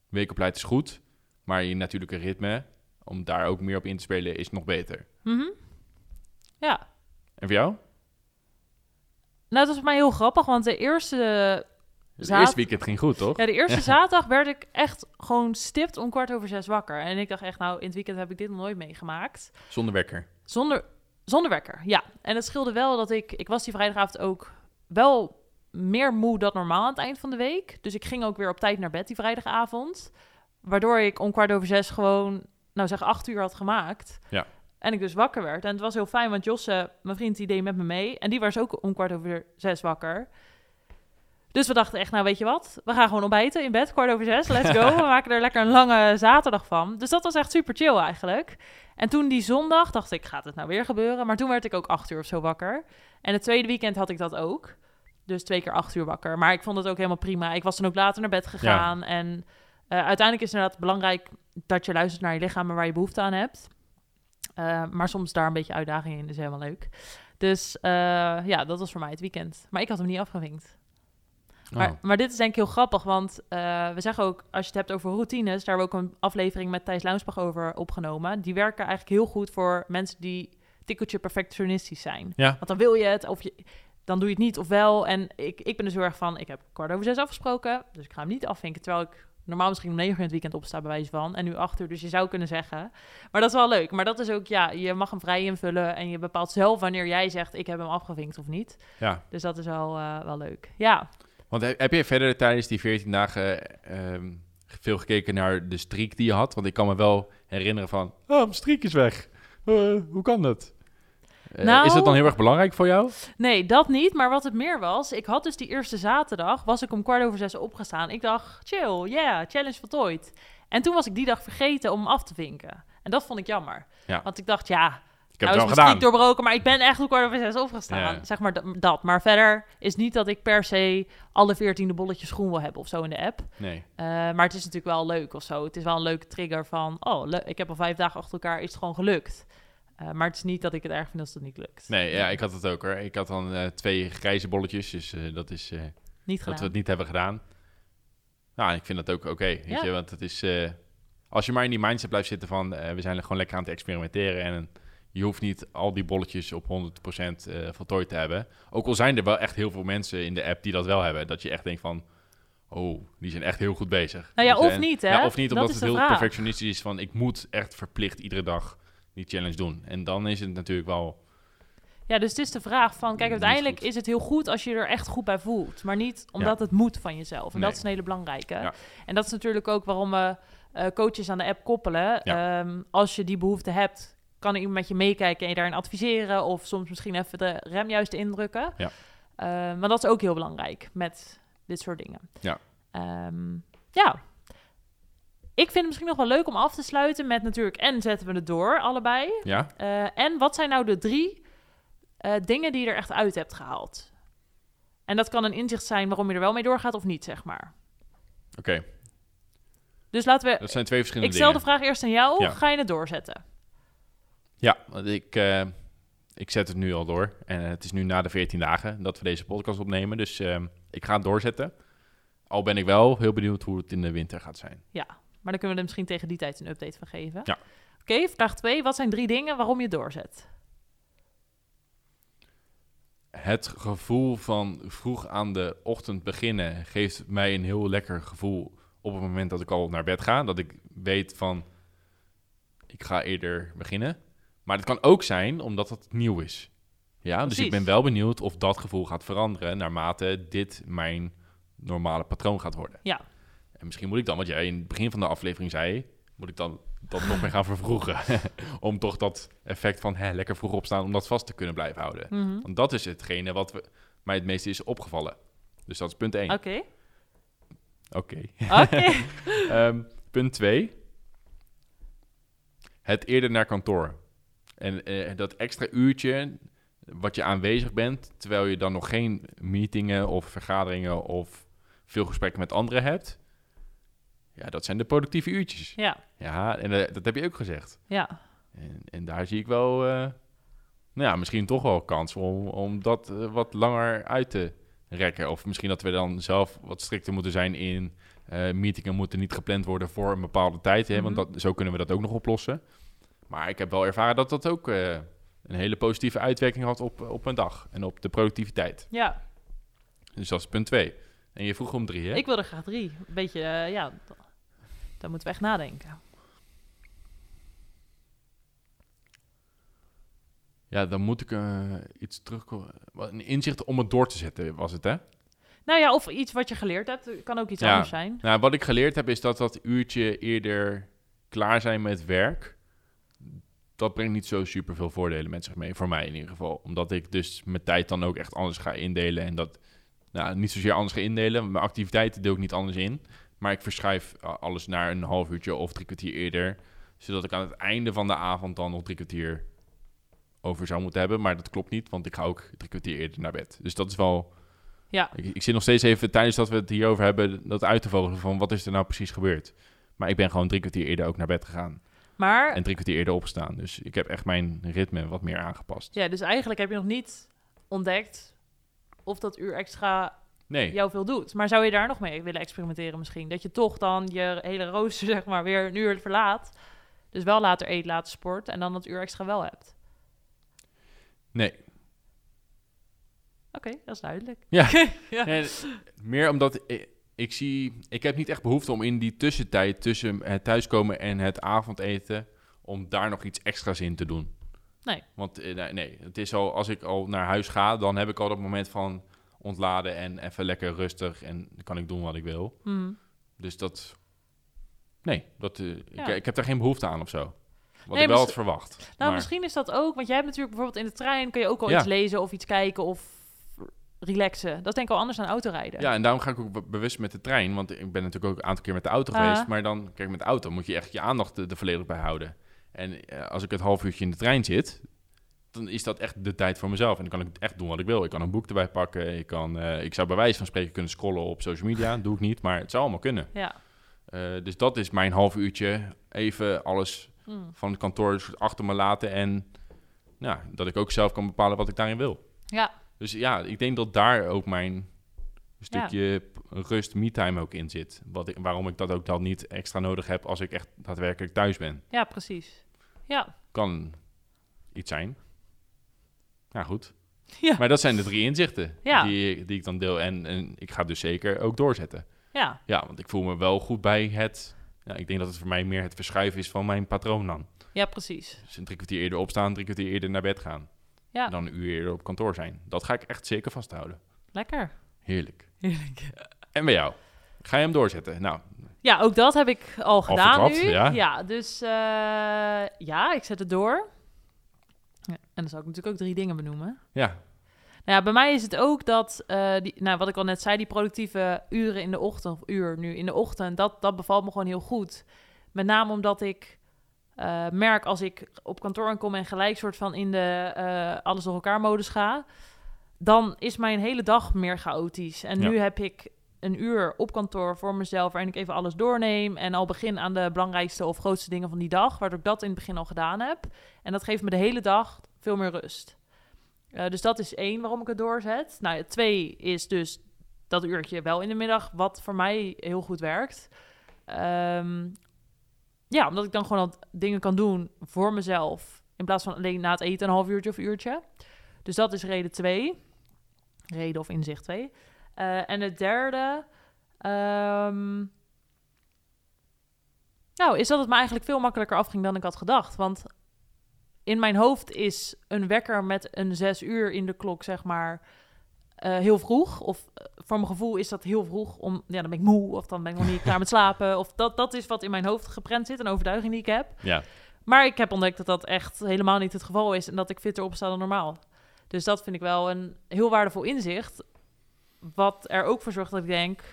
weekopleid is goed, maar je natuurlijke ritme, om daar ook meer op in te spelen, is nog beter.
Mhm. Ja.
En voor jou?
Nou, dat was voor mij heel grappig, want de eerste,
Het
Zaad-
eerste weekend ging goed, toch?
ja, de eerste
Ja.
zaterdag werd ik echt gewoon stipt om kwart over zes wakker. En ik dacht echt, nou, in het weekend heb ik dit nog nooit meegemaakt.
Zonder wekker.
Zonder, zonder wekker, ja. En het scheelde wel dat ik... Ik was die vrijdagavond ook wel meer moe dan normaal aan het eind van de week. Dus ik ging ook weer op tijd naar bed die vrijdagavond. Waardoor ik om kwart over zes gewoon, nou zeg, acht uur had gemaakt.
Ja.
En ik dus wakker werd. En het was heel fijn, want Josse, mijn vriend, die deed met me mee. En die was ook om kwart over zes wakker. Dus we dachten echt, nou weet je wat? We gaan gewoon ontbijten in bed, kwart over zes. Let's go. <laughs> We maken er lekker een lange zaterdag van. Dus dat was echt super chill eigenlijk. En toen die zondag dacht ik, gaat het nou weer gebeuren? Maar toen werd ik ook acht uur of zo wakker. En het tweede weekend had ik dat ook. Dus twee keer acht uur wakker. Maar ik vond het ook helemaal prima. Ik was dan ook later naar bed gegaan. En eh, uiteindelijk is het inderdaad belangrijk dat je luistert naar je lichaam en waar je behoefte aan hebt. Eh, maar soms daar een beetje uitdaging in is helemaal leuk. Dus eh, ja, dat was voor mij het weekend. Maar ik had hem niet afgevinkt. Maar,
Oh.
maar dit is denk ik heel grappig, want eh, we zeggen ook, als je het hebt over routines, daar hebben we ook een aflevering met Thijs Launsbach over opgenomen. Die werken eigenlijk heel goed voor mensen die tikkeltje perfectionistisch zijn.
Ja.
Want dan wil je het, of je, dan doe je het niet of wel. En ik, ik ben dus heel erg van, ik heb kwart over zes afgesproken, dus ik ga hem niet afvinken. Terwijl ik normaal misschien om negen uur in het weekend opsta, bij wijze van. En nu acht uur, dus je zou kunnen zeggen. Maar dat is wel leuk. Maar dat is ook, ja, je mag hem vrij invullen en je bepaalt zelf wanneer jij zegt, ik heb hem afgevinkt of niet.
Ja,
Dus dat is wel, eh, wel leuk. Ja.
want heb, heb je verder tijdens die 14 dagen ehm, veel gekeken naar de streak die je had? Want ik kan me wel herinneren van, oh, mijn streak is weg. Eh, hoe kan dat? Eh,
Nou-
is dat dan heel erg belangrijk voor jou?
Nee, dat niet. Maar wat het meer was, ik had dus die eerste zaterdag, was ik om kwart over zes opgestaan. Ik dacht, chill, yeah, challenge voltooid. En toen was ik die dag vergeten om af te vinken. En dat vond ik jammer.
Ja.
Want ik dacht, ja,
Ik heb
nou
het
is
wel gedaan.
doorbroken, maar ik ben echt om kwart over zes opgestaan.
Ja.
Zeg maar dat. Maar verder is niet dat ik per se alle veertiende bolletjes groen wil hebben of zo in de app.
Nee.
Eh, maar het is natuurlijk wel leuk of zo. Het is wel een leuke trigger van, oh, ik heb al vijf dagen achter elkaar, is het gewoon gelukt. Eh, maar het is niet dat ik het erg vind als het niet lukt.
Nee, ja, ik had het ook hoor. Ik had dan eh, twee grijze bolletjes, dus eh, dat is
Niet
dat we het niet hebben gedaan. Nou, ik vind dat ook oké, weet
Ja.
je, want het is... als je maar in die mindset blijft zitten van, we zijn er gewoon lekker aan het experimenteren en je hoeft niet al die bolletjes op 100% eh voltooid te hebben. Ook al zijn er wel echt heel veel mensen in de app die dat wel hebben, dat je echt denkt van, oh, die zijn echt heel goed bezig.
Nou ja,
Dus,
of niet, hè?
Ja, of niet,
Dat
omdat het heel
vraag.
perfectionistisch is van, ik moet echt verplicht iedere dag die challenge doen. En dan is het natuurlijk wel...
Ja, dus het is de vraag van, kijk, uiteindelijk is het heel goed als je er echt goed bij voelt, maar niet omdat het moet van jezelf. En
Nee.
dat is een hele belangrijke.
Ja.
En dat is natuurlijk ook waarom we eh, coaches aan de app koppelen. Ehm, als je die behoefte hebt, kan iemand met je meekijken en je daarin adviseren of soms misschien even de rem juist indrukken.
Ja.
Ehm, maar dat is ook heel belangrijk met dit soort dingen.
Ja.
Ehm, ja. Ik vind het misschien nog wel leuk om af te sluiten met natuurlijk... en zetten we het door, allebei.
Ja?
Eh, en wat zijn nou de drie eh, dingen die je er echt uit hebt gehaald? En dat kan een inzicht zijn waarom je er wel mee doorgaat of niet, zeg maar.
Oké,
Dus laten we...
dat zijn twee verschillende
Ik stel de
dingen.
vraag eerst aan jou.
Ja.
Ga je het doorzetten?
Ja, want ik, eh, ik zet het nu al door. En het is nu na de 14 dagen dat we deze podcast opnemen. Dus ehm, ik ga het doorzetten. Al ben ik wel heel benieuwd hoe het in de winter gaat zijn.
Ja, maar dan kunnen we er misschien tegen die tijd een update van geven.
Ja.
Oké, vraag 2. Wat zijn drie dingen waarom je doorzet?
Het gevoel van vroeg aan de ochtend beginnen geeft mij een heel lekker gevoel op het moment dat ik al naar bed ga. Dat ik weet van, ik ga eerder beginnen. Maar het kan ook zijn omdat het nieuw is. Ja, dus ik ben wel benieuwd of dat gevoel gaat veranderen naarmate dit mijn normale patroon gaat worden.
Ja.
En misschien moet ik dan, wat jij in het begin van de aflevering zei, moet ik dan dat nog meer gaan vervroegen. <laughs> om toch dat effect van hè, lekker vroeg opstaan, om dat vast te kunnen blijven houden.
Mhm.
Want dat is hetgene wat we, mij het meeste is opgevallen. Dus dat is punt 1.
Oké.
Oké.
Oké. <laughs>
Ehm, punt 2. Het eerder naar kantoor. En eh, dat extra uurtje wat je aanwezig bent, terwijl je dan nog geen meetingen of vergaderingen of veel gesprekken met anderen hebt. Ja, dat zijn de productieve uurtjes.
ja,
Ja, en eh, dat heb je ook gezegd.
ja.
En, en daar zie ik wel, eh, nou ja, misschien toch wel kans om, om dat eh, wat langer uit te rekken. Of misschien dat we dan zelf wat strikter moeten zijn in meetingen moeten niet gepland worden voor een bepaalde tijd. Hè, Want
Mhm.
dat, zo kunnen we dat ook nog oplossen. Maar ik heb wel ervaren dat dat ook een hele positieve uitwerking had op, op mijn dag en op de productiviteit.
ja.
Dus dat is punt twee. En je vroeg om drie, hè?
Ik wil er graag drie. Een beetje, ja, daar moeten we echt nadenken.
Ja, dan moet ik eh, iets terugkomen. Een inzicht om het door te zetten, was het, hè?
Nou ja, of iets wat je geleerd hebt. Het kan ook iets
Ja.
anders zijn.
Nou, wat ik geleerd heb is dat dat uurtje eerder klaar zijn met werk, dat brengt niet zo super veel voordelen met zich mee, voor mij in ieder geval. Omdat ik dus mijn tijd dan ook echt anders ga indelen en dat, nou, niet zozeer anders ga indelen. Mijn activiteiten deel ik niet anders in, maar ik verschuif eh, alles naar een half uurtje of drie kwartier eerder, zodat ik aan het einde van de avond dan nog drie kwartier over zou moeten hebben. Maar dat klopt niet, want ik ga ook drie kwartier eerder naar bed. Dus dat is wel
Ja,
ik, ik zit nog steeds even tijdens dat we het hierover hebben, dat uit te vogelen van wat is er nou precies gebeurd. Maar ik ben gewoon drie kwartier eerder ook naar bed gegaan.
maar
En drie kwartier eerder opgestaan. Dus ik heb echt mijn ritme wat meer aangepast.
ja, dus eigenlijk heb je nog niet ontdekt of dat uur extra
Nee,
jou veel doet. Maar zou je daar nog mee willen experimenteren misschien? Dat je toch dan je hele rooster <laughs> zeg maar weer een uur verlaat. Dus wel later eet, later sport en dan dat uur extra wel hebt.
nee.
Oké, dat is duidelijk.
Ja. <laughs>
ja.
Nee, meer omdat ik, ik zie, ik heb niet echt behoefte om in die tussentijd tussen het thuiskomen en het avondeten, om daar nog iets extra's in te doen.
Nee.
Want eh, nee, nee, het is al, als ik al naar huis ga, dan heb ik al dat moment van ontladen en even lekker rustig en dan kan ik doen wat ik wil.
Mhm.
Dus dat. Nee, dat, eh,
Ja.
ik, ik heb daar geen behoefte aan of zo. Wat
Nee,
ik wel had verwacht.
Nou,
maar,
misschien is dat ook, want jij hebt natuurlijk bijvoorbeeld in de trein kun je ook al
Ja.
iets lezen of iets kijken of relaxen. Dat is denk ik al anders dan autorijden.
Ja, en daarom ga ik ook be- bewust met de trein. Want ik ben natuurlijk ook een aantal keer met de auto geweest. Maar dan, kijk, met de auto moet je echt je aandacht er er volledig bij houden. En eh, als ik het half uurtje in de trein zit, dan is dat echt de tijd voor mezelf. En dan kan ik echt doen wat ik wil. Ik kan een boek erbij pakken. Ik, kan, eh, ik zou bij wijze van spreken kunnen scrollen op social media. Dat <laughs> doe ik niet, maar het zou allemaal kunnen.
Ja.
Eh, dus dat is mijn half uurtje. Even alles
Mm.
van het kantoor soort achter me laten. En ja, dat ik ook zelf kan bepalen wat ik daarin wil.
Ja.
Dus ja, ik denk dat daar ook mijn stukje rust, me-time ook in zit. Wat ik, waarom ik dat ook dan niet extra nodig heb als ik echt daadwerkelijk thuis ben.
ja, precies. Ja.
Kan iets zijn. Ja, goed.
Ja.
Maar dat zijn de drie inzichten
Ja.
die, die ik dan deel. En, en ik ga dus zeker ook doorzetten.
Ja.
Ja, want ik voel me wel goed bij het... Ja, ik denk dat het voor mij meer het verschuiven is van mijn patroon dan.
Ja, precies.
Dus een drie kwartier eerder opstaan, drie kwartier eerder naar bed gaan.
Ja.
Dan een uur eerder op kantoor zijn. Dat ga ik echt zeker vasthouden.
Lekker.
Heerlijk.
Heerlijk.
En bij jou? Ga je hem doorzetten? Nou,
Ja, ook dat heb ik al gedaan
verklapt,
nu.
ja.
dus eh, ja, ik zet het door. Ja, en dan zou ik natuurlijk ook drie dingen benoemen.
ja.
Nou ja, bij mij is het ook dat, eh, die, nou, wat ik al net zei, die productieve uren in de ochtend, of uur nu in de ochtend, dat, dat bevalt me gewoon heel goed. Met name omdat ik eh, merk als ik op kantoor aankom en gelijk soort van in de eh, alles door elkaar modus ga, dan is mijn hele dag meer chaotisch. En
Ja.
nu heb ik een uur op kantoor voor mezelf waarin ik even alles doorneem en al begin aan de belangrijkste of grootste dingen van die dag, waardoor ik dat in het begin al gedaan heb. En dat geeft me de hele dag veel meer rust. Eh, dus dat is één waarom ik het doorzet. Nou, twee is dus dat uurtje wel in de middag, wat voor mij heel goed werkt. Ehm, ja, omdat ik dan gewoon al dingen kan doen voor mezelf. In plaats van alleen na het eten een half uurtje of uurtje. Dus dat is reden twee. Reden of inzicht twee. Eh, en het derde... ehm, nou, is dat het me eigenlijk veel makkelijker afging dan ik had gedacht. Want in mijn hoofd is een wekker met een zes uur in de klok, zeg maar, eh, heel vroeg. Of eh, voor mijn gevoel is dat heel vroeg. Om, ja, dan ben ik moe of dan ben ik nog niet klaar met slapen. Of dat, dat is wat in mijn hoofd geprent zit, een overtuiging die ik heb.
Ja,
Maar ik heb ontdekt dat dat echt helemaal niet het geval is. En dat ik fitter opsta dan normaal. Dus dat vind ik wel een heel waardevol inzicht. Wat er ook voor zorgt dat ik denk...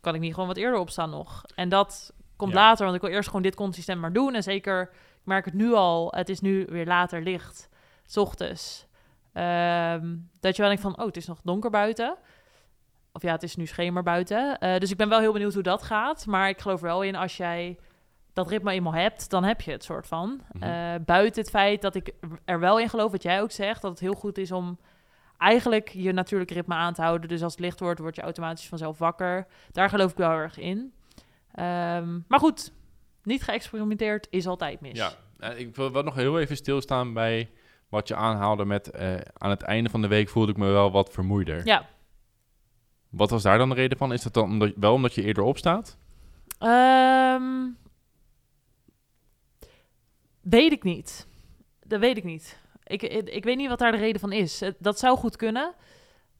kan ik niet gewoon wat eerder opstaan nog? En dat komt
Ja.
later, want ik wil eerst gewoon dit consistent maar doen. En zeker, ik merk het nu al, het is nu weer later licht, s ochtends. Ehm, dat je wel denkt van, oh, het is nog donker buiten. Of ja, het is nu schemer buiten. Eh, dus ik ben wel heel benieuwd hoe dat gaat. Maar ik geloof wel in, als jij dat ritme eenmaal hebt, dan heb je het soort van.
Mhm.
Eh, buiten het feit dat ik er wel in geloof, wat jij ook zegt, dat het heel goed is om eigenlijk je natuurlijke ritme aan te houden. Dus als het licht wordt, word je automatisch vanzelf wakker. Daar geloof ik wel erg in. Ehm, maar goed, niet geëxperimenteerd is altijd mis.
ja. Eh, ik wil wel nog heel even stilstaan bij wat je aanhaalde met... eh, aan het einde van de week voelde ik me wel wat vermoeider.
Ja.
Wat was daar dan de reden van? Is dat dan omdat, wel omdat je eerder opstaat?
Ehm, weet ik niet. Dat weet ik niet. Ik, ik, ik weet niet wat daar de reden van is. Dat zou goed kunnen.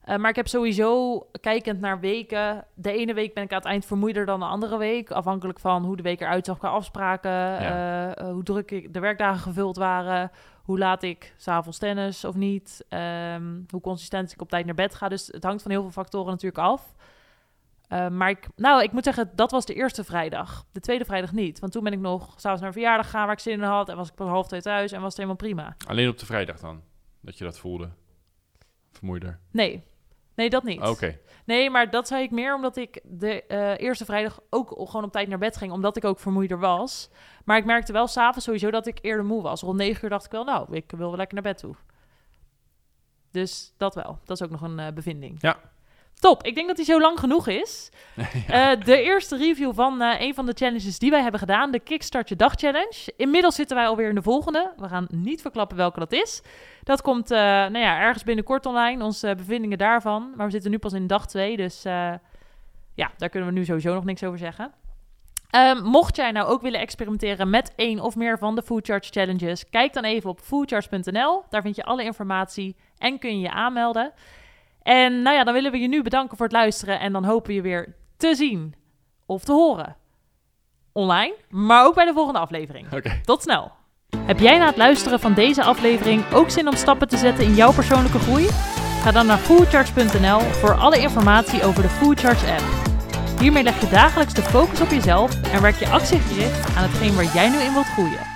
Eh, maar ik heb sowieso, kijkend naar weken... De ene week ben ik aan het eind vermoeider dan de andere week. Afhankelijk van hoe de week eruit zag qua afspraken.
Ja.
eh, eh, hoe druk ik, de werkdagen gevuld waren. Hoe laat ik s'avonds tennis of niet. ehm, hoe consistent ik op tijd naar bed ga. Dus het hangt van heel veel factoren natuurlijk af. Eh, maar ik, nou, ik moet zeggen, dat was de eerste vrijdag. De tweede vrijdag niet. Want toen ben ik nog s'avonds naar een verjaardag gegaan waar ik zin in had. En was ik pas half twee thuis en was het helemaal prima.
Alleen op de vrijdag dan? Dat je dat voelde? Vermoeider?
Nee, nee, dat niet.
Oké.
Nee, maar dat zei ik meer omdat ik de eh, eerste vrijdag ook gewoon op tijd naar bed ging. Omdat ik ook vermoeider was. Maar ik merkte wel s'avonds sowieso dat ik eerder moe was. Rond negen uur dacht ik wel, nou, ik wil wel lekker naar bed toe. Dus dat wel. Dat is ook nog een eh, bevinding.
Ja.
Top. Ik denk dat die zo lang genoeg is. <laughs> Eh, de eerste review van eh, een van de challenges die wij hebben gedaan. De Kickstart Je Dag Challenge. Inmiddels zitten wij alweer in de volgende. We gaan niet verklappen welke dat is. Dat komt eh, nou ja, ergens binnenkort online. Onze bevindingen daarvan. Maar we zitten nu pas in dag 2. Dus ja, daar kunnen we nu sowieso nog niks over zeggen. Ehm, mocht jij nou ook willen experimenteren met één of meer van de Food Charge Challenges, kijk dan even op foodcharge.nl. Daar vind je alle informatie en kun je je aanmelden. En nou ja, dan willen we je nu bedanken voor het luisteren en dan hopen we je weer te zien of te horen. Online, maar ook bij de volgende aflevering. Tot snel. Heb jij na het luisteren van deze aflevering ook zin om stappen te zetten in jouw persoonlijke groei? Ga dan naar foodcharge.nl voor alle informatie over de Foodcharge app. Hiermee leg je dagelijks de focus op jezelf en werk je actiegericht aan hetgeen waar jij nu in wilt groeien.